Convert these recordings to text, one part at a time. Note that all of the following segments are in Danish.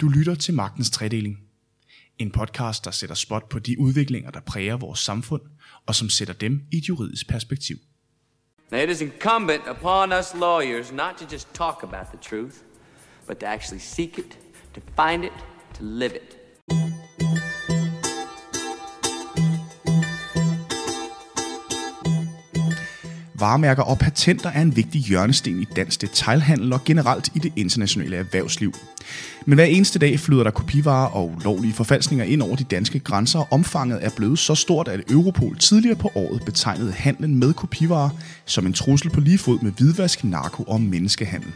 Du lytter til Magtens Tredeling. En podcast, der sætter spot på de udviklinger, der præger vores samfund, og som sætter dem i et juridisk perspektiv. Now, it is incumbent upon us lawyers not to just talk about the truth, but to actually seek it, to find it, to live it. Varemærker og patenter er en vigtig hjørnesten i dansk detailhandel og generelt i det internationale erhvervsliv. Men hver eneste dag flyder der kopivarer og ulovlige forfalskninger ind over de danske grænser, og omfanget er blevet så stort, at Europol tidligere på året betegnede handlen med kopivarer som en trussel på lige fod med hvidvask, narko og menneskehandel.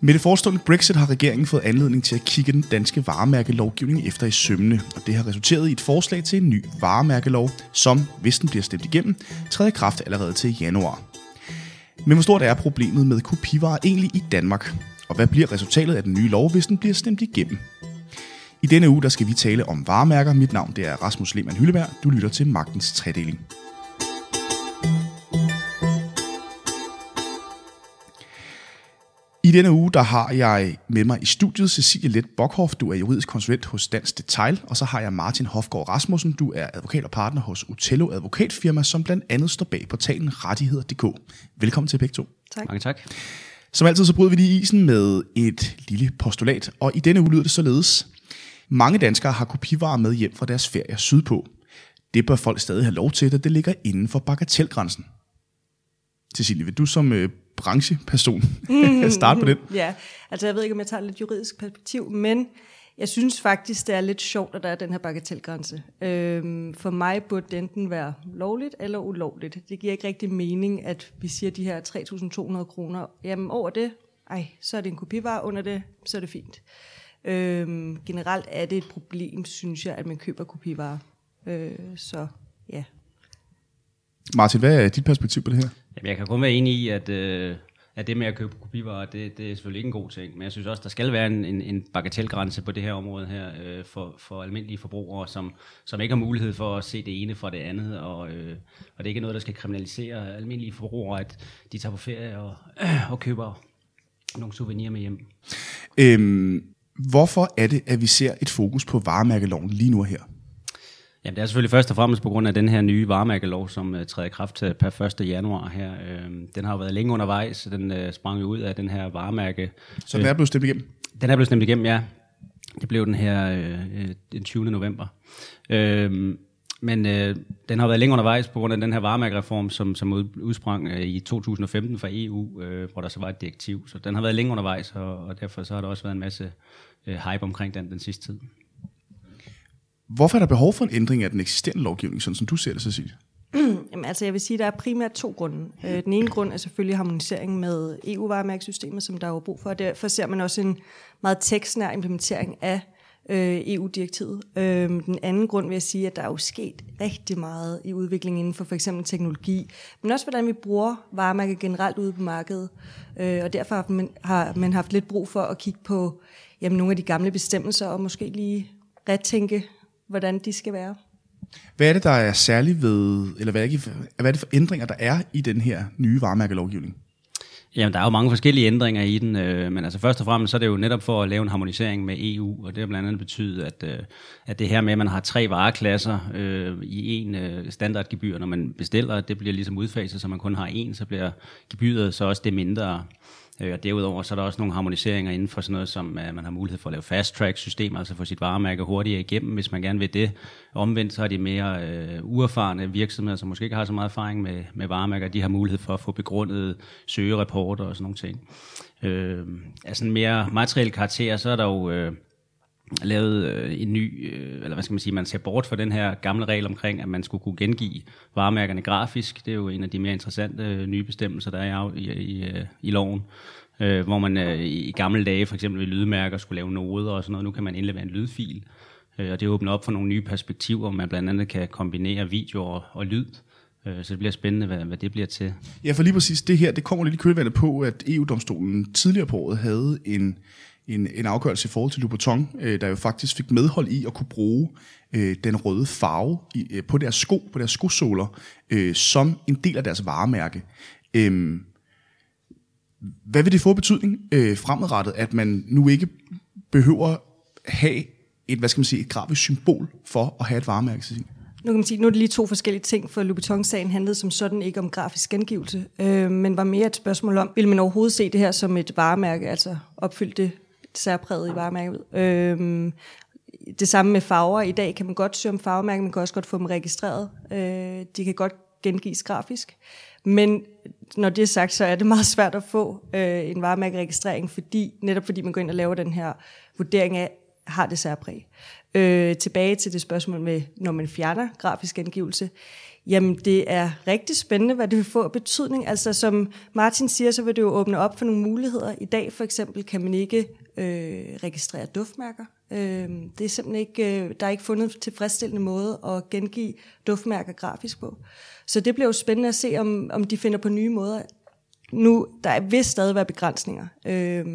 Med det forestående Brexit har regeringen fået anledning til at kigge den danske varemærkelovgivning efter i sømne, og det har resulteret i et forslag til en ny varemærkelov, som, hvis den bliver stemt igennem, træder i kraft allerede til januar. Men hvor stort er problemet med kopivarer egentlig i Danmark? Og hvad bliver resultatet af den nye lov, hvis den bliver stemt igennem? I denne uge der skal vi tale om varemærker. Mit navn det er Rasmus Lehmann Hylleberg. Du lytter til Magtens Tredeling. I denne uge der har jeg med mig i studiet Cecilie Let Bokhoff. Du er juridisk konsulent hos Dansk Detail. Og så har jeg Martin Hofgaard Rasmussen. Du er advokat og partner hos Utello Advokatfirma, som blandt andet står bag portalen rettigheder.dk. Velkommen til begge to. Tak. Mange tak. Som altid så bryder vi lige isen med et lille postulat, og i denne uge lyder det således. Mange danskere har kopivarer med hjem fra deres ferie sydpå. Det bør folk stadig have lov til, da det ligger inden for bagatelgrænsen. Cecilie, vil du som øh, brancheperson mm. starte på det? Ja, altså jeg ved ikke, om jeg tager lidt juridisk perspektiv, men jeg synes faktisk, det er lidt sjovt, at der er den her bagatelgrænse. Øhm, for mig burde det enten være lovligt eller ulovligt. Det giver ikke rigtig mening, at vi siger de her 3.200 kroner. Jamen over det, ej, så er det en kopivare, under det, så er det fint. Øhm, generelt er det et problem, synes jeg, at man køber kopivarer. Øh, så ja. Martin, hvad er dit perspektiv på det her? Jamen, jeg kan kun være enig i, at, øh, at det med at købe kopivarer, det, det er selvfølgelig ikke en god ting. Men jeg synes også, der skal være en, en, en bagatelgrænse på det her område her øh, for, for almindelige forbrugere, som, som ikke har mulighed for at se det ene fra det andet. Og, øh, og det er ikke noget, der skal kriminalisere almindelige forbrugere, at de tager på ferie og, øh, og køber nogle souvenirer med hjem. Øhm, hvorfor er det, at vi ser et fokus på varemærkeloven lige nu her? Jamen, det er selvfølgelig først og fremmest på grund af den her nye varemærkelov, som uh, træder i kraft uh, per 1. januar her. Uh, den har jo været længe undervejs, den uh, sprang jo ud af den her varemærke. Så den er blevet stemt igennem? Den er blevet stemt igennem, ja. Det blev den her uh, den 20. november. Uh, men øh, den har været længe undervejs på grund af den her varemærkereform, som, som udsprang øh, i 2015 fra EU, øh, hvor der så var et direktiv. Så den har været længe undervejs, og, og derfor så har der også været en masse øh, hype omkring den den sidste tid. Hvorfor er der behov for en ændring af den eksisterende lovgivning, sådan som du ser det, Cecilie? Jamen, altså, jeg vil sige, at der er primært to grunde. Øh, den ene grund er selvfølgelig harmonisering med EU-varemærkesystemet, som der er brug for, og derfor ser man også en meget tekstnær implementering af øh, EU-direktivet. Øh, den anden grund vil jeg sige, at der er jo sket rigtig meget i udviklingen inden for for eksempel teknologi, men også hvordan vi bruger varemærker generelt ude på markedet. Øh, og derfor har man, har man haft lidt brug for at kigge på jamen, nogle af de gamle bestemmelser, og måske lige retænke hvordan de skal være. Hvad er det, der er særligt ved, eller hvad er, det, hvad er det for ændringer, der er i den her nye varemærkelovgivning? Jamen, der er jo mange forskellige ændringer i den, øh, men altså først og fremmest så er det jo netop for at lave en harmonisering med EU, og det har blandt andet betydet, at, øh, at det her med, at man har tre vareklasser øh, i en øh, standardgebyr, når man bestiller, det bliver ligesom udfaset, så man kun har en, så bliver gebyret så også det mindre. Øh, og derudover så er der også nogle harmoniseringer inden for sådan noget, som at man har mulighed for at lave fast track systemer, altså få sit varemærke hurtigere igennem, hvis man gerne vil det. Omvendt så er de mere øh, uerfarne virksomheder, som måske ikke har så meget erfaring med, med varemærker, de har mulighed for at få begrundet søgerapporter og sådan nogle ting. Øh, altså en mere materiel karakter, så er der jo... Øh, lavet øh, en ny, øh, eller hvad skal man sige, man ser bort fra den her gamle regel omkring, at man skulle kunne gengive varemærkerne grafisk. Det er jo en af de mere interessante øh, nye bestemmelser, der er i, i, i, øh, i loven. Øh, hvor man øh, i gamle dage, for eksempel ved lydmærker, skulle lave noder og sådan noget. Nu kan man indlevere en lydfil, øh, og det åbner op for nogle nye perspektiver, hvor man blandt andet kan kombinere video og, og lyd. Øh, så det bliver spændende, hvad, hvad det bliver til. Ja, for lige præcis det her, det kommer lidt i kølvandet på, at EU-domstolen tidligere på året havde en, en, en afgørelse i forhold til Louboutin, øh, der jo faktisk fik medhold i at kunne bruge øh, den røde farve i, øh, på deres sko, på deres skosåler, øh, som en del af deres varemærke. Øh, hvad vil det få betydning øh, fremadrettet, at man nu ikke behøver have et, hvad skal man sige, et grafisk symbol for at have et varemærke til sin? Nu kan man sige, nu er det lige to forskellige ting, for Louboutin-sagen handlede som sådan ikke om grafisk gengivelse, øh, men var mere et spørgsmål om, vil man overhovedet se det her som et varemærke, altså opfylde det særpræget i varemærket. Øhm, det samme med farver. I dag kan man godt søge om farvemærker, man kan også godt få dem registreret. Øh, de kan godt gengives grafisk. Men når det er sagt, så er det meget svært at få øh, en varemærkeregistrering, fordi, netop fordi man går ind og laver den her vurdering af, har det særpræg. Øh, tilbage til det spørgsmål med, når man fjerner grafisk angivelse. Jamen, det er rigtig spændende, hvad det vil få af betydning. Altså, som Martin siger, så vil det jo åbne op for nogle muligheder. I dag for eksempel kan man ikke øh, registrere duftmærker. Øh, det er simpelthen ikke, øh, der er ikke fundet tilfredsstillende måde at gengive duftmærker grafisk på. Så det bliver jo spændende at se, om, om de finder på nye måder. Nu, der vil stadig være begrænsninger. Øh,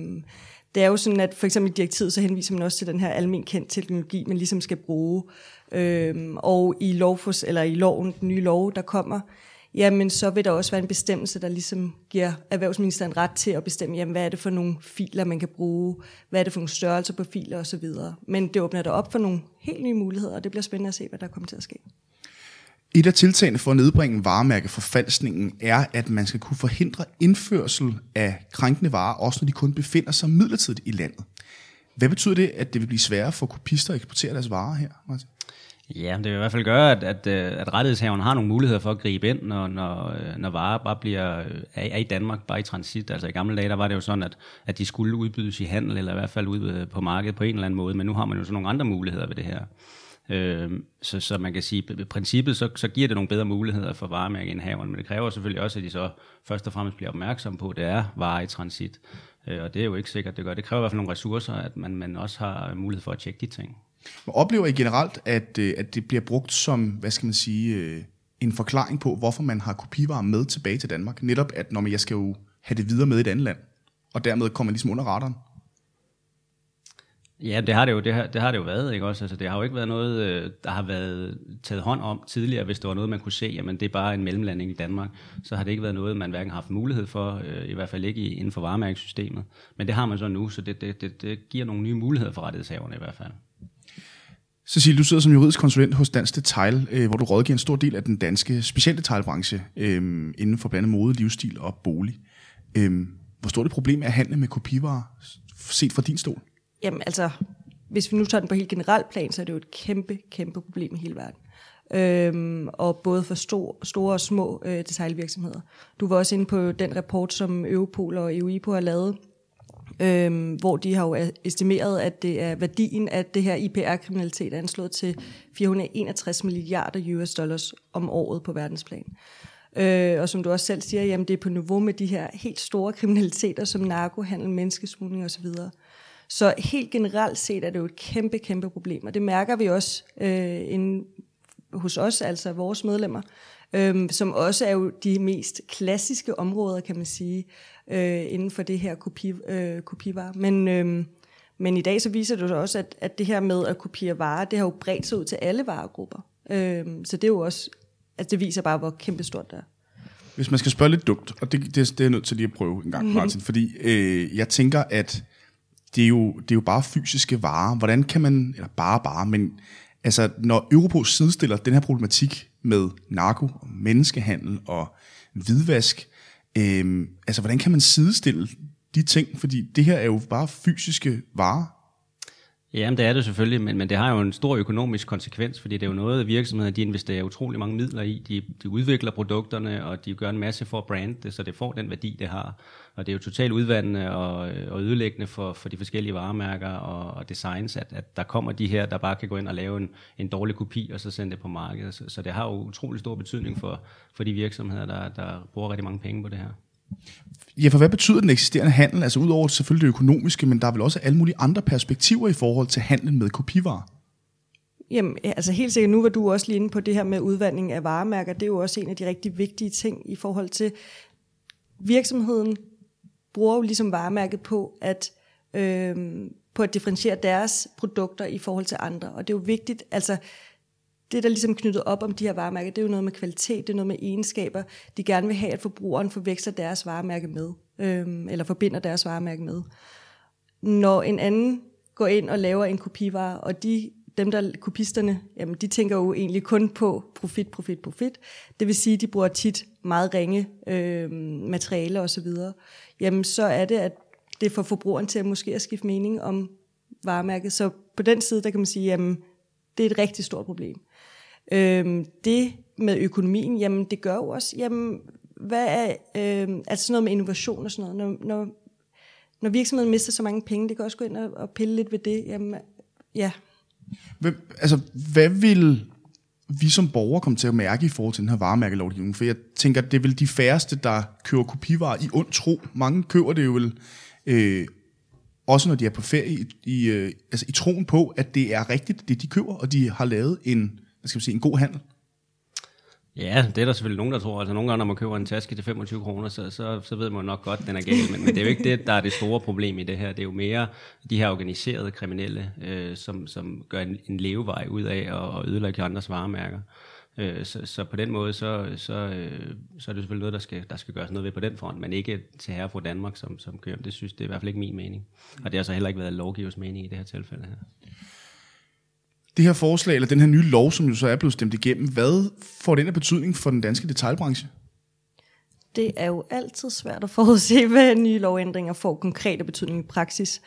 det er jo sådan, at for eksempel i direktivet, så henviser man også til den her almen kendt teknologi, man ligesom skal bruge. Øhm, og i, lovfors, eller i loven, den nye lov, der kommer, jamen så vil der også være en bestemmelse, der ligesom giver erhvervsministeren ret til at bestemme, jamen hvad er det for nogle filer, man kan bruge, hvad er det for nogle størrelser på filer osv. Men det åbner der op for nogle helt nye muligheder, og det bliver spændende at se, hvad der kommer til at ske. Et af tiltagene for at nedbringe varemærkeforfalskningen er, at man skal kunne forhindre indførsel af krænkende varer, også når de kun befinder sig midlertidigt i landet. Hvad betyder det, at det vil blive sværere for kopister at eksportere deres varer her, Martin? Ja, det vil i hvert fald gøre, at, at, øh, at rettighedshaverne har nogle muligheder for at gribe ind, når, når, øh, når varer bare bliver er, er i Danmark, bare i transit. Altså i gamle dage, der var det jo sådan, at, at de skulle udbydes i handel, eller i hvert fald ud øh, på markedet på en eller anden måde, men nu har man jo sådan nogle andre muligheder ved det her. Øh, så, så man kan sige, i princippet så, så giver det nogle bedre muligheder for varemærkeindhaverne, men det kræver selvfølgelig også, at de så først og fremmest bliver opmærksom på, at det er varer i transit. Øh, og det er jo ikke sikkert, det gør. Det kræver i hvert fald nogle ressourcer, at man, man også har mulighed for at tjekke de ting. Men oplever I generelt, at, øh, at det bliver brugt som, hvad skal man sige, øh, en forklaring på, hvorfor man har kopivarer med tilbage til Danmark? Netop at, når man, jeg skal jo have det videre med i et andet land, og dermed kommer man ligesom under radaren. Ja, det har det jo, det har, det har det jo været, ikke også? Altså, det har jo ikke været noget, øh, der har været taget hånd om tidligere, hvis det var noget, man kunne se, jamen det er bare en mellemlanding i Danmark. Så har det ikke været noget, man hverken har haft mulighed for, øh, i hvert fald ikke inden for varemærkesystemet. Men det har man så nu, så det, det, det, det giver nogle nye muligheder for rettighedshaverne i hvert fald. Cecilie, du sidder som juridisk konsulent hos Dansk Detail, øh, hvor du rådgiver en stor del af den danske specialdetailbranche øh, inden for blandt andet mode, livsstil og bolig. Øh, hvor stort et problem er at handle med kopivarer, set fra din stol? Jamen altså, hvis vi nu tager den på helt generelt plan, så er det jo et kæmpe, kæmpe problem i hele verden. Øhm, og både for stor, store og små øh, detailvirksomheder. Du var også inde på den rapport, som Europol og EUIPO har lavet, øhm, hvor de har jo estimeret, at det er værdien af det her IPR-kriminalitet anslået til 461 milliarder US dollars om året på verdensplan. Øh, og som du også selv siger, jamen det er på niveau med de her helt store kriminaliteter, som narkohandel, menneskesmugling osv., så helt generelt set er det jo et kæmpe, kæmpe problem, og det mærker vi også øh, inden, hos os, altså vores medlemmer, øh, som også er jo de mest klassiske områder, kan man sige, øh, inden for det her kopi, øh, kopivarer. Men, øh, men i dag så viser det jo også, at, at det her med at kopiere varer, det har jo bredt sig ud til alle varegrupper. Øh, så det er jo også, altså det viser bare, hvor kæmpestort det er. Hvis man skal spørge lidt dumt, og det, det, det er jeg nødt til lige at prøve en gang, Martin, fordi øh, jeg tænker, at det er, jo, det er jo bare fysiske varer. Hvordan kan man, eller bare bare, men altså når Europol sidestiller den her problematik med narko, og menneskehandel og hvidvask, øh, altså hvordan kan man sidestille de ting? Fordi det her er jo bare fysiske varer. Ja, det er det selvfølgelig, men, men det har jo en stor økonomisk konsekvens, fordi det er jo noget, virksomheder de investerer utrolig mange midler i. De, de udvikler produkterne, og de gør en masse for at brande det, så det får den værdi, det har. Og det er jo totalt udvandende og, og ødelæggende for, for de forskellige varemærker og, og designs, at, at der kommer de her, der bare kan gå ind og lave en, en dårlig kopi, og så sende det på markedet. Så, så det har jo utrolig stor betydning for, for de virksomheder, der, der bruger rigtig mange penge på det her. Ja, for hvad betyder den eksisterende handel? Altså udover selvfølgelig det økonomiske, men der er vel også alle mulige andre perspektiver i forhold til handlen med kopivarer? Jamen, altså helt sikkert, nu var du også lige inde på det her med udvandring af varemærker. Det er jo også en af de rigtig vigtige ting i forhold til virksomheden bruger jo ligesom varemærket på at, øh, på at differentiere deres produkter i forhold til andre. Og det er jo vigtigt, altså det, der ligesom knyttet op om de her varemærker, det er jo noget med kvalitet, det er noget med egenskaber, de gerne vil have, at forbrugeren forveksler deres varemærke med, øhm, eller forbinder deres varemærke med. Når en anden går ind og laver en kopivare, og de dem der kopisterne, jamen de tænker jo egentlig kun på profit, profit, profit. Det vil sige, de bruger tit meget ringe øh, materiale osv. Jamen så er det, at det får forbrugeren til at måske at skifte mening om varemærket. Så på den side, der kan man sige, jamen det er et rigtig stort problem. Øh, det med økonomien, jamen det gør jo også, jamen hvad er, øhm, altså sådan noget med innovation og sådan noget, når, når, når virksomheden mister så mange penge, det kan også gå ind og, og pille lidt ved det, jamen ja, Hvem, altså, hvad vil vi som borgere komme til at mærke i forhold til den her varemærkelovgivning? For jeg tænker, det er vel de færreste, der køber kopivarer i ond tro. Mange køber det jo vel, øh, også når de er på ferie, i, i, øh, altså i troen på, at det er rigtigt, det de køber, og de har lavet en, hvad skal man sige, en god handel. Ja, det er der selvfølgelig nogen, der tror. Altså nogle gange, når man køber en taske til 25 kroner, så, så, så ved man nok godt, at den er gal. Men, men det er jo ikke det, der er det store problem i det her. Det er jo mere de her organiserede kriminelle, øh, som, som gør en, en levevej ud af at, og ødelægge andres varemærker. Øh, så, så på den måde, så, så, øh, så er det selvfølgelig noget, der skal, der skal gøres noget ved på den front, men ikke til herre fra Danmark, som, som kører. Det synes det er i hvert fald ikke min mening. Og det har så heller ikke været lovgivers mening i det her tilfælde her det her forslag, eller den her nye lov, som jo så er blevet stemt igennem, hvad får den af betydning for den danske detaljbranche? Det er jo altid svært at forudse, hvad nye lovændringer får konkrete betydning i praksis.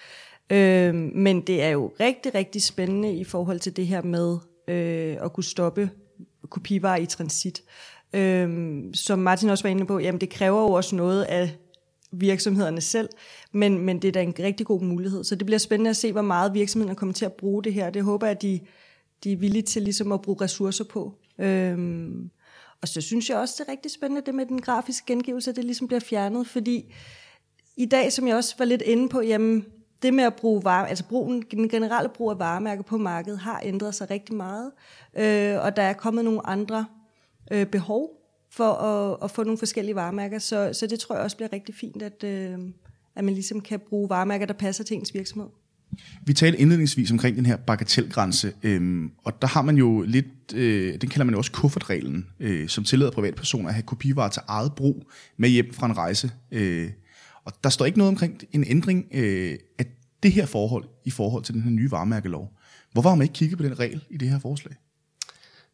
Øh, men det er jo rigtig, rigtig spændende i forhold til det her med øh, at kunne stoppe kopivarer i transit. Øh, som Martin også var inde på, jamen det kræver jo også noget af virksomhederne selv, men, men det er da en rigtig god mulighed. Så det bliver spændende at se, hvor meget virksomhederne kommer til at bruge det her. Det håber jeg, at de, de er villige til ligesom at bruge ressourcer på. Øhm, og så synes jeg også, det er rigtig spændende, det med den grafiske gengivelse, at det ligesom bliver fjernet, fordi i dag, som jeg også var lidt inde på, jamen, det med at bruge varme, altså brugen, den generelle brug af varemærker på markedet har ændret sig rigtig meget, øh, og der er kommet nogle andre øh, behov for at, at få nogle forskellige varemærker, så, så det tror jeg også bliver rigtig fint, at, øh, at man ligesom kan bruge varemærker, der passer til ens virksomhed. Vi talte indledningsvis omkring den her bagatelgrænse, øhm, og der har man jo lidt, øh, den kalder man jo også kuffertreglen, øh, som tillader privatpersoner at have kopivarer til eget brug med hjem fra en rejse. Øh, og der står ikke noget omkring en ændring øh, af det her forhold i forhold til den her nye varemærkelov. Hvorfor har man ikke kigget på den regel i det her forslag?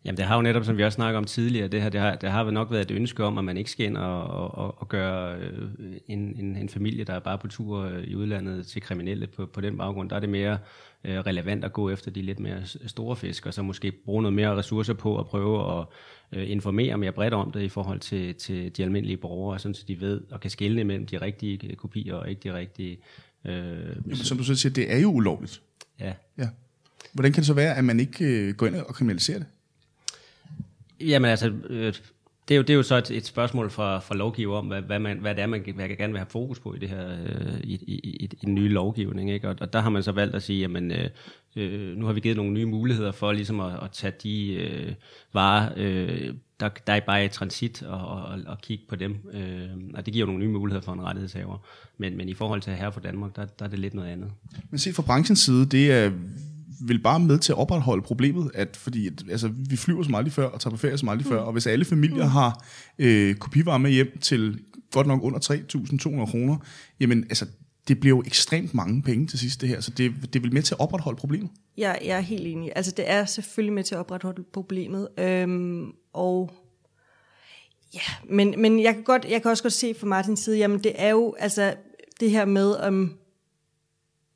Jamen det har jo netop, som vi også snakkede om tidligere, det, her, det, har, det har nok været et ønske om, at man ikke skal ind og, og, og gøre øh, en, en, en familie, der er bare på tur øh, i udlandet til kriminelle på, på den baggrund. Der er det mere øh, relevant at gå efter de lidt mere store fisk, og så måske bruge noget mere ressourcer på at prøve at informere mere bredt om det i forhold til, til de almindelige borgere, sådan så de ved og kan skelne mellem de rigtige kopier og ikke de rigtige. Øh, Jamen, som du så siger, det er jo ulovligt. Ja. ja. Hvordan kan det så være, at man ikke går ind og kriminaliserer det? Jamen altså, øh, det, er jo, det er jo så et, et spørgsmål fra, fra lovgiver om, hvad, hvad, man, hvad det er, man hvad gerne vil have fokus på i det her øh, i, i, i, i den nye lovgivning. Ikke? Og, og der har man så valgt at sige, jamen øh, øh, nu har vi givet nogle nye muligheder for ligesom at, at tage de øh, varer, øh, der, der er bare i transit, og, og, og kigge på dem. Øh, og det giver jo nogle nye muligheder for en rettighedshaver. Men, men i forhold til her for Danmark, der, der er det lidt noget andet. Men se fra branchens side, det er vil bare med til at opretholde problemet, at fordi altså, vi flyver som aldrig før, og tager på ferie som aldrig mm. før, og hvis alle familier mm. har øh, kopivarer med hjem til godt nok under 3.200 kroner, jamen altså, det bliver jo ekstremt mange penge til sidst det her, så det, det vil med til at opretholde problemet. Ja, jeg er helt enig. Altså det er selvfølgelig med til at opretholde problemet, øhm, og ja, men, men jeg kan, godt, jeg kan også godt se fra Martins side, jamen det er jo altså det her med, om,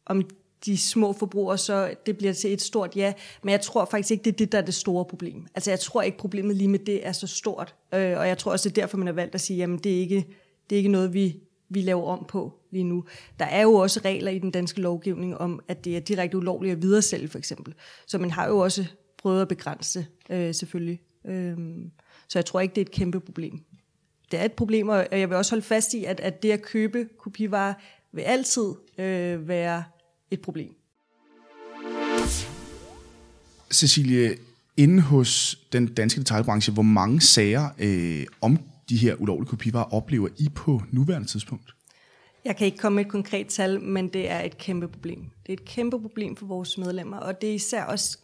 om de små forbrugere, så det bliver til et stort ja. Men jeg tror faktisk ikke, det er det, der er det store problem. Altså jeg tror ikke, problemet lige med det er så stort. Øh, og jeg tror også, det er derfor, man har valgt at sige, jamen det er ikke, det er ikke noget, vi, vi laver om på lige nu. Der er jo også regler i den danske lovgivning om, at det er direkte ulovligt at videresælge, for eksempel. Så man har jo også prøvet at begrænse øh, selvfølgelig. Øh, så jeg tror ikke, det er et kæmpe problem. Det er et problem, og jeg vil også holde fast i, at, at det at købe kopivarer vil altid øh, være et problem. Cecilie, inde hos den danske detaljbranche, hvor mange sager øh, om de her ulovlige kopivarer oplever I på nuværende tidspunkt? Jeg kan ikke komme med et konkret tal, men det er et kæmpe problem. Det er et kæmpe problem for vores medlemmer, og det er især også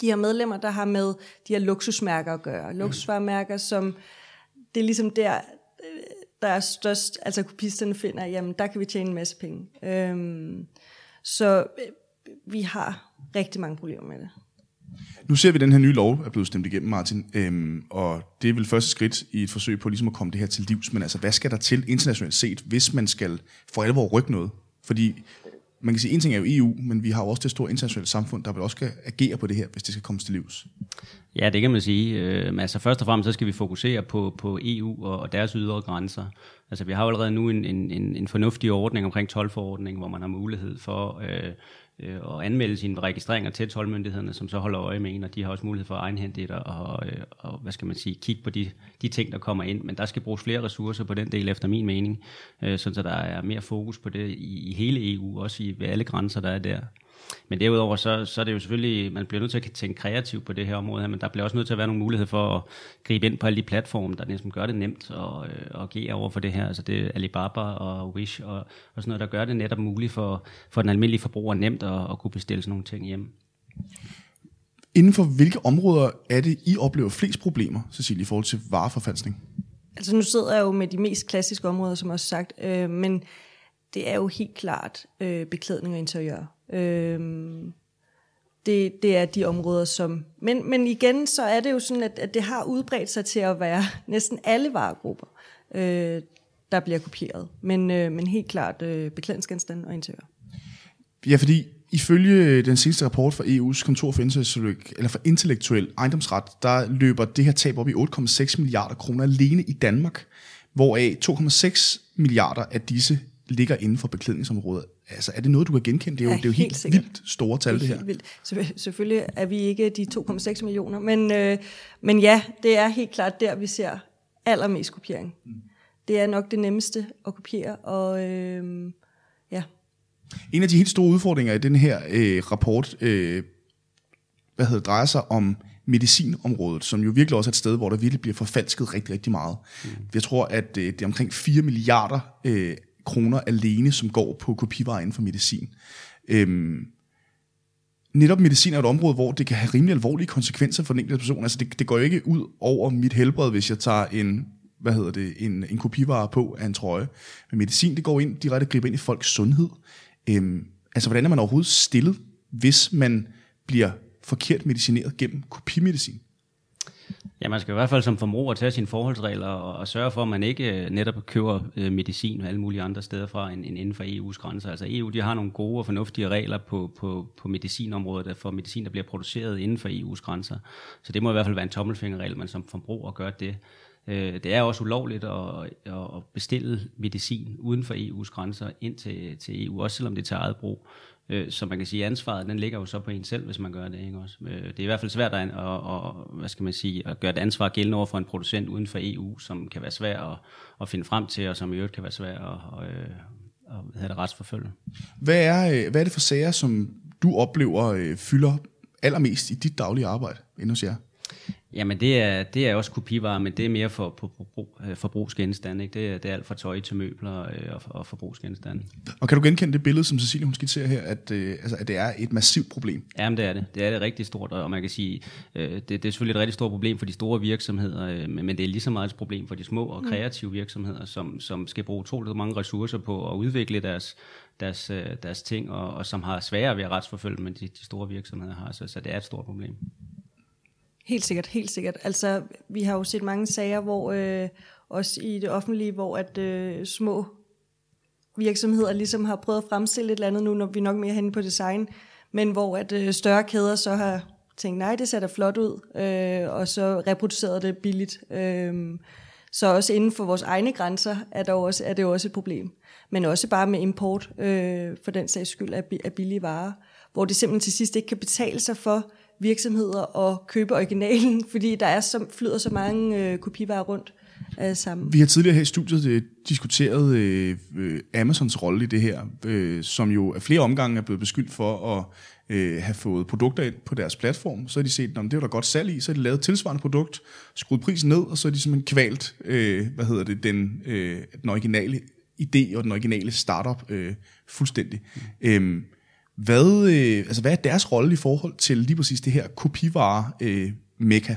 de her medlemmer, der har med de her luksusmærker at gøre. Luksusvaremærker, som det er ligesom der, øh, der er størst, altså kopisterne finder, jamen der kan vi tjene en masse penge. Øhm, så øh, vi har rigtig mange problemer med det. Nu ser vi, at den her nye lov er blevet stemt igennem, Martin, øhm, og det er vel første skridt i et forsøg på ligesom at komme det her til livs, men altså, hvad skal der til internationalt set, hvis man skal for alvor rykke noget? Fordi man kan sige, en ting er jo EU, men vi har jo også det store internationale samfund, der vil også skal agere på det her, hvis det skal komme til livs. Ja, det kan man sige. Øh, men altså først og fremmest så skal vi fokusere på, på EU og, og deres ydre grænser. Altså vi har jo allerede nu en, en, en, en fornuftig ordning omkring tolvforordning, hvor man har mulighed for øh, øh, og anmelde sine registreringer til tolvmyndighederne, som så holder øje med en, og de har også mulighed for at egenhente det og, øh, og, hvad skal man sige, kigge på de, de ting, der kommer ind. Men der skal bruges flere ressourcer på den del, efter min mening, øh, så der er mere fokus på det i, i hele EU, også i ved alle grænser, der er der. Men derudover, så, så er det jo selvfølgelig, man bliver nødt til at tænke kreativt på det her område her, men der bliver også nødt til at være nogle muligheder for at gribe ind på alle de platforme, der næsten gør det nemt at, øh, at agere over for det her. Altså det er Alibaba og Wish og, og sådan noget, der gør det netop muligt for, for den almindelige forbruger nemt at, at kunne bestille sådan nogle ting hjem. Inden for hvilke områder er det, I oplever flest problemer, Cecilie, i forhold til vareforfalskning? Altså nu sidder jeg jo med de mest klassiske områder, som også sagt, øh, men det er jo helt klart øh, beklædning og interiør. Øh, det, det er de områder, som... Men, men igen, så er det jo sådan, at, at det har udbredt sig til at være næsten alle varegrupper, øh, der bliver kopieret. Men, øh, men helt klart øh, beklædningsgenstande og interiør. Ja, fordi ifølge den seneste rapport fra EU's kontor for intellektuel, eller for intellektuel ejendomsret, der løber det her tab op i 8,6 milliarder kroner alene i Danmark, hvoraf 2,6 milliarder af disse ligger inden for beklædningsområdet. Altså, er det noget, du kan genkende? Det er jo, ja, det er jo helt, helt vildt store tal, det, det her. Vildt. Selvfølgelig er vi ikke de 2,6 millioner, men, øh, men ja, det er helt klart der, vi ser allermest kopiering. Mm. Det er nok det nemmeste at kopiere, og øh, ja. En af de helt store udfordringer i den her øh, rapport, øh, hvad hedder, drejer sig om medicinområdet, som jo virkelig også er et sted, hvor der virkelig bliver forfalsket rigtig, rigtig meget. Mm. Jeg tror, at øh, det er omkring 4 milliarder øh, kroner alene, som går på kopivarer inden for medicin. Øhm, netop medicin er et område, hvor det kan have rimelig alvorlige konsekvenser for den enkelte person. Altså det, det går jo ikke ud over mit helbred, hvis jeg tager en, hvad hedder det, en, en kopivare på af en trøje. Men medicin, det går ind direkte og griber ind i folks sundhed. Øhm, altså hvordan er man overhovedet stillet, hvis man bliver forkert medicineret gennem kopimedicin? Ja, man skal i hvert fald som forbruger tage sine forholdsregler og, og sørge for, at man ikke øh, netop køber øh, medicin og alle mulige andre steder fra end, end inden for EU's grænser. Altså EU de har nogle gode og fornuftige regler på, på, på medicinområdet for medicin, der bliver produceret inden for EU's grænser. Så det må i hvert fald være en tommelfingerregel, man som forbruger gør det. Øh, det er også ulovligt at, at bestille medicin uden for EU's grænser ind til, til EU, også selvom det er til eget brug. Øh, så man kan sige, at ansvaret den ligger jo så på en selv, hvis man gør det. Ikke også? Øh, det er i hvert fald svært at, at, at, hvad skal man sige, at gøre et ansvar gældende over for en producent uden for EU, som kan være svær at, at finde frem til, og som i øvrigt kan være svær at, at, øh, at, at det retsforfølge. Hvad er, øh, hvad er det for sager, som du oplever øh, fylder allermest i dit daglige arbejde endnu hos jer? Jamen det er, det er også kopivarer, men det er mere for, for, for øh, forbrugsgenstande. Ikke? Det, er, det er alt fra tøj til møbler øh, og, og forbrugsgenstande. Og kan du genkende det billede, som Cecilie hun skitserer her, at, øh, altså, at det er et massivt problem? Jamen det er det. Det er det rigtig stort, og man kan sige, øh, det, det er selvfølgelig et rigtig stort problem for de store virksomheder, øh, men det er lige så meget et problem for de små og mm. kreative virksomheder, som, som skal bruge utroligt mange ressourcer på at udvikle deres, deres, øh, deres ting, og, og som har sværere ved at retsforfølge, men de, de store virksomheder har. Så, så det er et stort problem. Helt sikkert, helt sikkert. Altså, vi har jo set mange sager, hvor øh, også i det offentlige, hvor at øh, små virksomheder ligesom har prøvet at fremstille et eller andet nu, når vi er nok mere henne på design, men hvor at øh, større kæder så har tænkt, nej, det ser da flot ud, øh, og så reproduceret det billigt. Øh, så også inden for vores egne grænser er, der også, er det jo også et problem. Men også bare med import, øh, for den sags skyld, af, af billige varer, hvor det simpelthen til sidst ikke kan betale sig for virksomheder og købe originalen, fordi der er så, flyder så mange øh, kopivarer rundt øh, sammen. Vi har tidligere her i studiet øh, diskuteret øh, øh, Amazons rolle i det her, øh, som jo af flere omgange er blevet beskyldt for at øh, have fået produkter ind på deres platform. Så har de set, at det var der godt salg i, så har de lavet et tilsvarende produkt, skruet prisen ned, og så har de simpelthen kvalt øh, hvad hedder det, den, øh, den originale idé og den originale startup øh, fuldstændig. Mm. Øh, hvad, øh, altså, hvad er deres rolle i forhold til lige præcis det her kopivare øh, mekka?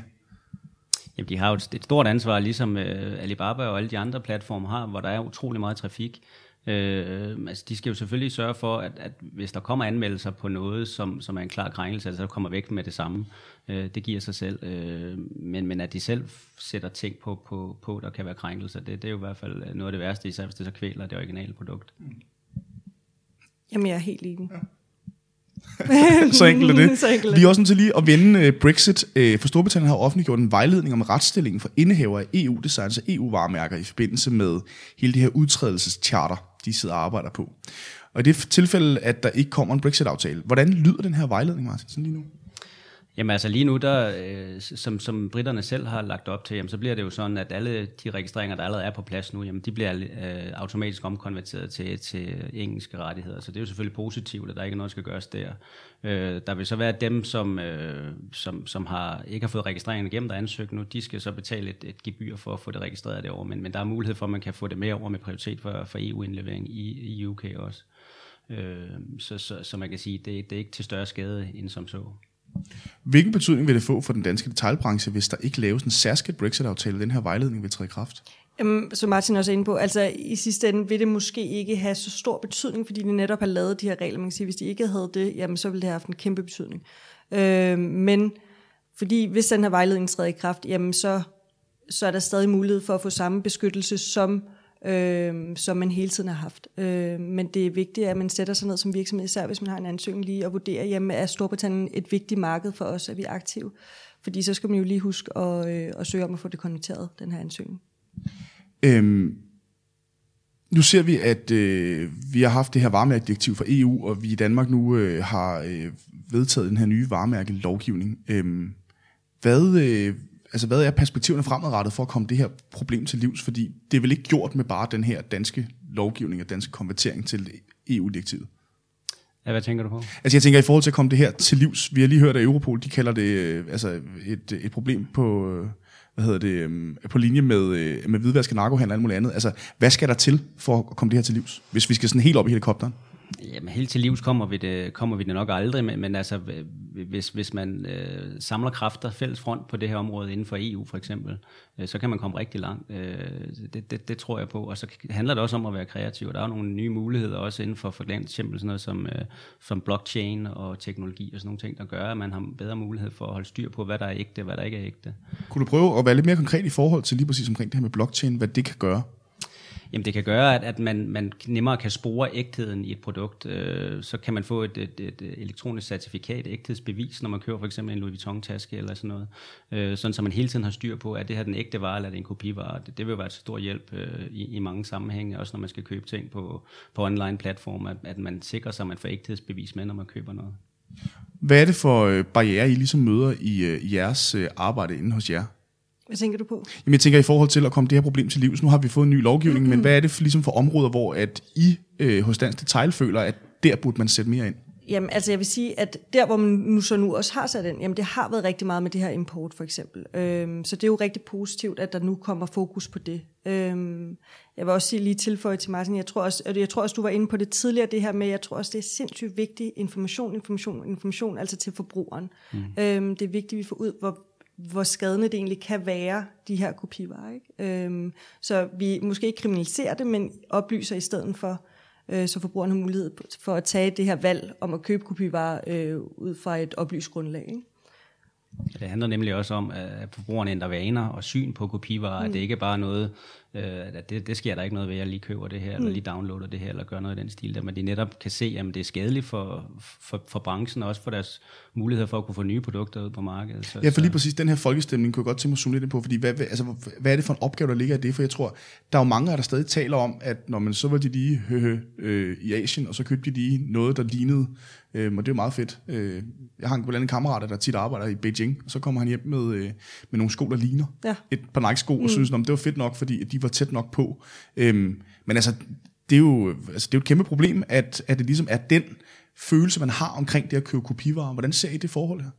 Jamen, de har jo et, et stort ansvar, ligesom øh, Alibaba og alle de andre platforme har, hvor der er utrolig meget trafik. Øh, altså, de skal jo selvfølgelig sørge for, at, at hvis der kommer anmeldelser på noget, som, som er en klar krænkelse, så kommer væk med det samme. Øh, det giver sig selv. Øh, men, men at de selv sætter ting på, på, på der kan være krænkelser, det, det er jo i hvert fald noget af det værste, især hvis det så kvæler det originale produkt. Jamen, jeg er helt enig. Ja. så enkelt er det. Så enkelt Vi er også nødt til lige at vende uh, Brexit. Uh, for Storbritannien har offentliggjort en vejledning om retsstillingen for indehaver af EU-designs og EU-varemærker i forbindelse med hele det her udtrædelsescharter, de sidder og arbejder på. Og i det tilfælde, at der ikke kommer en Brexit-aftale, hvordan lyder den her vejledning, Martin, sådan lige nu? Jamen altså lige nu, der, øh, som, som britterne selv har lagt op til, jamen, så bliver det jo sådan, at alle de registreringer, der allerede er på plads nu, jamen, de bliver øh, automatisk omkonverteret til, til engelske rettigheder. Så det er jo selvfølgelig positivt, at der ikke er noget, der skal gøres der. Øh, der vil så være dem, som, øh, som, som har, ikke har fået registreringen igennem, der er ansøgt nu, de skal så betale et, et gebyr for at få det registreret derovre. Men, men der er mulighed for, at man kan få det med over med prioritet for, for EU-indlevering i, i UK også. Øh, så, så, så man kan sige, det, det er ikke til større skade end som så. Hvilken betydning vil det få for den danske detaljbranche, hvis der ikke laves en særskilt Brexit-aftale, den her vejledning vil træde i kraft? Jamen, som Martin også er inde på, altså i sidste ende vil det måske ikke have så stor betydning, fordi de netop har lavet de her regler. Man kan sige, hvis de ikke havde det, jamen så ville det have haft en kæmpe betydning. Øh, men fordi hvis den her vejledning træder i kraft, jamen så, så er der stadig mulighed for at få samme beskyttelse, som øh, øh, som man hele tiden har haft. Øh, men det er vigtigt, at man sætter sig ned som virksomhed, især hvis man har en ansøgning lige, og vurderer, jamen er Storbritannien et vigtigt marked for os, at vi er aktive? Fordi så skal man jo lige huske at, øh, at søge om at få det konverteret, den her ansøgning. Øhm, nu ser vi, at øh, vi har haft det her varemærkedirektiv fra EU, og vi i Danmark nu øh, har øh, vedtaget den her nye varemærkelovgivning. Øhm, hvad, øh, altså, hvad er perspektiverne fremadrettet for at komme det her problem til livs? Fordi det er vel ikke gjort med bare den her danske lovgivning og danske konvertering til EU-direktivet? Ja, hvad tænker du på? Altså jeg tænker i forhold til at komme det her til livs. Vi har lige hørt, at Europol de kalder det øh, altså et, et problem på, øh, hvad hedder det, øh, på linje med, øh, med hvidvask og narkohandel og alt muligt andet. Altså, hvad skal der til for at komme det her til livs, hvis vi skal sådan helt op i helikopteren? Jamen, helt til livs kommer vi det, kommer vi det nok aldrig, men, men altså, hvis, hvis man øh, samler kræfter fælles front på det her område inden for EU for eksempel, øh, så kan man komme rigtig langt. Øh, det, det, det tror jeg på. Og så handler det også om at være kreativ. Der er nogle nye muligheder også inden for for eksempel sådan noget som, øh, som blockchain og teknologi og sådan nogle ting, der gør, at man har bedre mulighed for at holde styr på, hvad der er ægte, hvad der ikke er ægte. Kunne du prøve at være lidt mere konkret i forhold til lige præcis omkring det her med blockchain, hvad det kan gøre? Jamen det kan gøre, at, at man, man nemmere kan spore ægtheden i et produkt. Øh, så kan man få et, et, et elektronisk certifikat, ægthedsbevis, når man køber for eksempel en Louis Vuitton-taske eller sådan noget. Øh, sådan så man hele tiden har styr på, at det her den ægte vare, eller er det en kopivare. Det, det vil være et stor hjælp øh, i, i mange sammenhænge, også når man skal købe ting på, på online-platforme, at, at man sikrer sig, at man får ægthedsbevis med, når man køber noget. Hvad er det for øh, barriere, I ligesom møder i, øh, i jeres øh, arbejde inde hos jer? Hvad tænker du på? Jamen, jeg tænker i forhold til at komme det her problem til livs. Nu har vi fået en ny lovgivning, mm-hmm. men hvad er det for, ligesom for områder, hvor at I øh, hos Dansk Detail føler, at der burde man sætte mere ind? Jamen, altså jeg vil sige, at der, hvor man nu så nu også har sat ind, jamen det har været rigtig meget med det her import, for eksempel. Øhm, så det er jo rigtig positivt, at der nu kommer fokus på det. Øhm, jeg vil også sige lige tilføje til Martin, jeg tror, også, jeg tror også, du var inde på det tidligere, det her med, jeg tror også, det er sindssygt vigtigt, information, information, information, altså til forbrugeren. Mm. Øhm, det er vigtigt, at vi får ud, hvor hvor skadende det egentlig kan være, de her kopivarer. Ikke? Øhm, så vi måske ikke kriminaliserer det, men oplyser i stedet for, øh, så forbrugerne har mulighed for at tage det her valg om at købe kopivarer øh, ud fra et oplyst grundlag. Ikke? Det handler nemlig også om, at forbrugerne ændrer vaner og syn på kopivarer. Mm. At det ikke er bare noget, øh, at det, det sker der ikke noget ved, at jeg lige køber det her, mm. eller lige downloader det her, eller gør noget i den stil der. Men de netop kan se, at det er skadeligt for, for, for branchen, og også for deres muligheder for at kunne få nye produkter ud på markedet. Så, ja, for lige præcis den her folkestemning kunne jeg godt tænke mig at zoome lidt på, fordi hvad, altså, hvad er det for en opgave, der ligger i det? For jeg tror, der er jo mange, der stadig taler om, at når man så var de lige høhø, øh, i Asien, og så købte de lige noget, der lignede, øh, og det er jo meget fedt. Øh, jeg har en blandt andet kammerat, der tit arbejder i Beijing, og så kommer han hjem med, øh, med nogle sko, der ligner ja. et par Nike-sko, mm. og synes, at det var fedt nok, fordi de var tæt nok på. Øhm, men altså, det er jo, altså, det er jo et kæmpe problem, at, at det ligesom er den følelse, man har omkring det at købe kopivarer. Hvordan ser I det forhold her?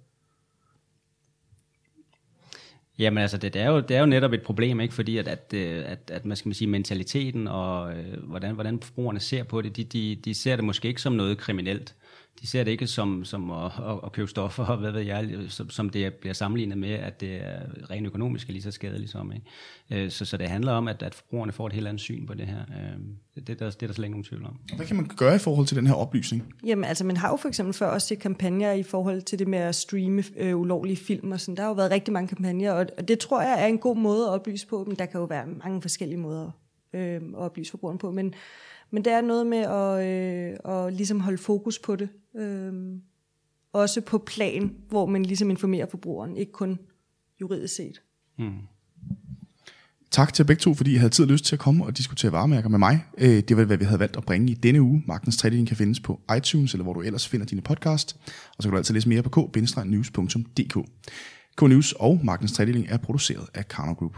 Jamen altså, det, det, er jo, det er jo netop et problem, ikke? fordi at, at, øh, at, at man skal man sige, mentaliteten og øh, hvordan, hvordan forbrugerne ser på det, de, de, de ser det måske ikke som noget kriminelt de ser det ikke som, som at, at, at købe stoffer, og hvad ved jeg, som, som det bliver sammenlignet med, at det er rent økonomisk lige så skadeligt som. Ikke? Øh, så, så det handler om, at, at forbrugerne får et helt andet syn på det her. Øh, det, det, der, det er der slet ikke nogen tvivl om. Hvad kan man gøre i forhold til den her oplysning? Jamen altså, man har jo for eksempel før også set kampagner i forhold til det med at streame øh, ulovlige film og sådan. Der har jo været rigtig mange kampagner, og det tror jeg er en god måde at oplyse på, men der kan jo være mange forskellige måder øh, at oplyse forbrugerne på. Men, men det er noget med at, øh, at ligesom holde fokus på det. Øh, også på plan, hvor man ligesom informerer forbrugeren, ikke kun juridisk set. Mm. Tak til begge to, fordi I havde tid og lyst til at komme og diskutere varemærker med mig. Øh, det var, hvad vi havde valgt at bringe i denne uge. Magtens Tredeling kan findes på iTunes, eller hvor du ellers finder dine podcast. Og så kan du altid læse mere på k-news.dk. K-News og Magtens Tredeling er produceret af Karno Group.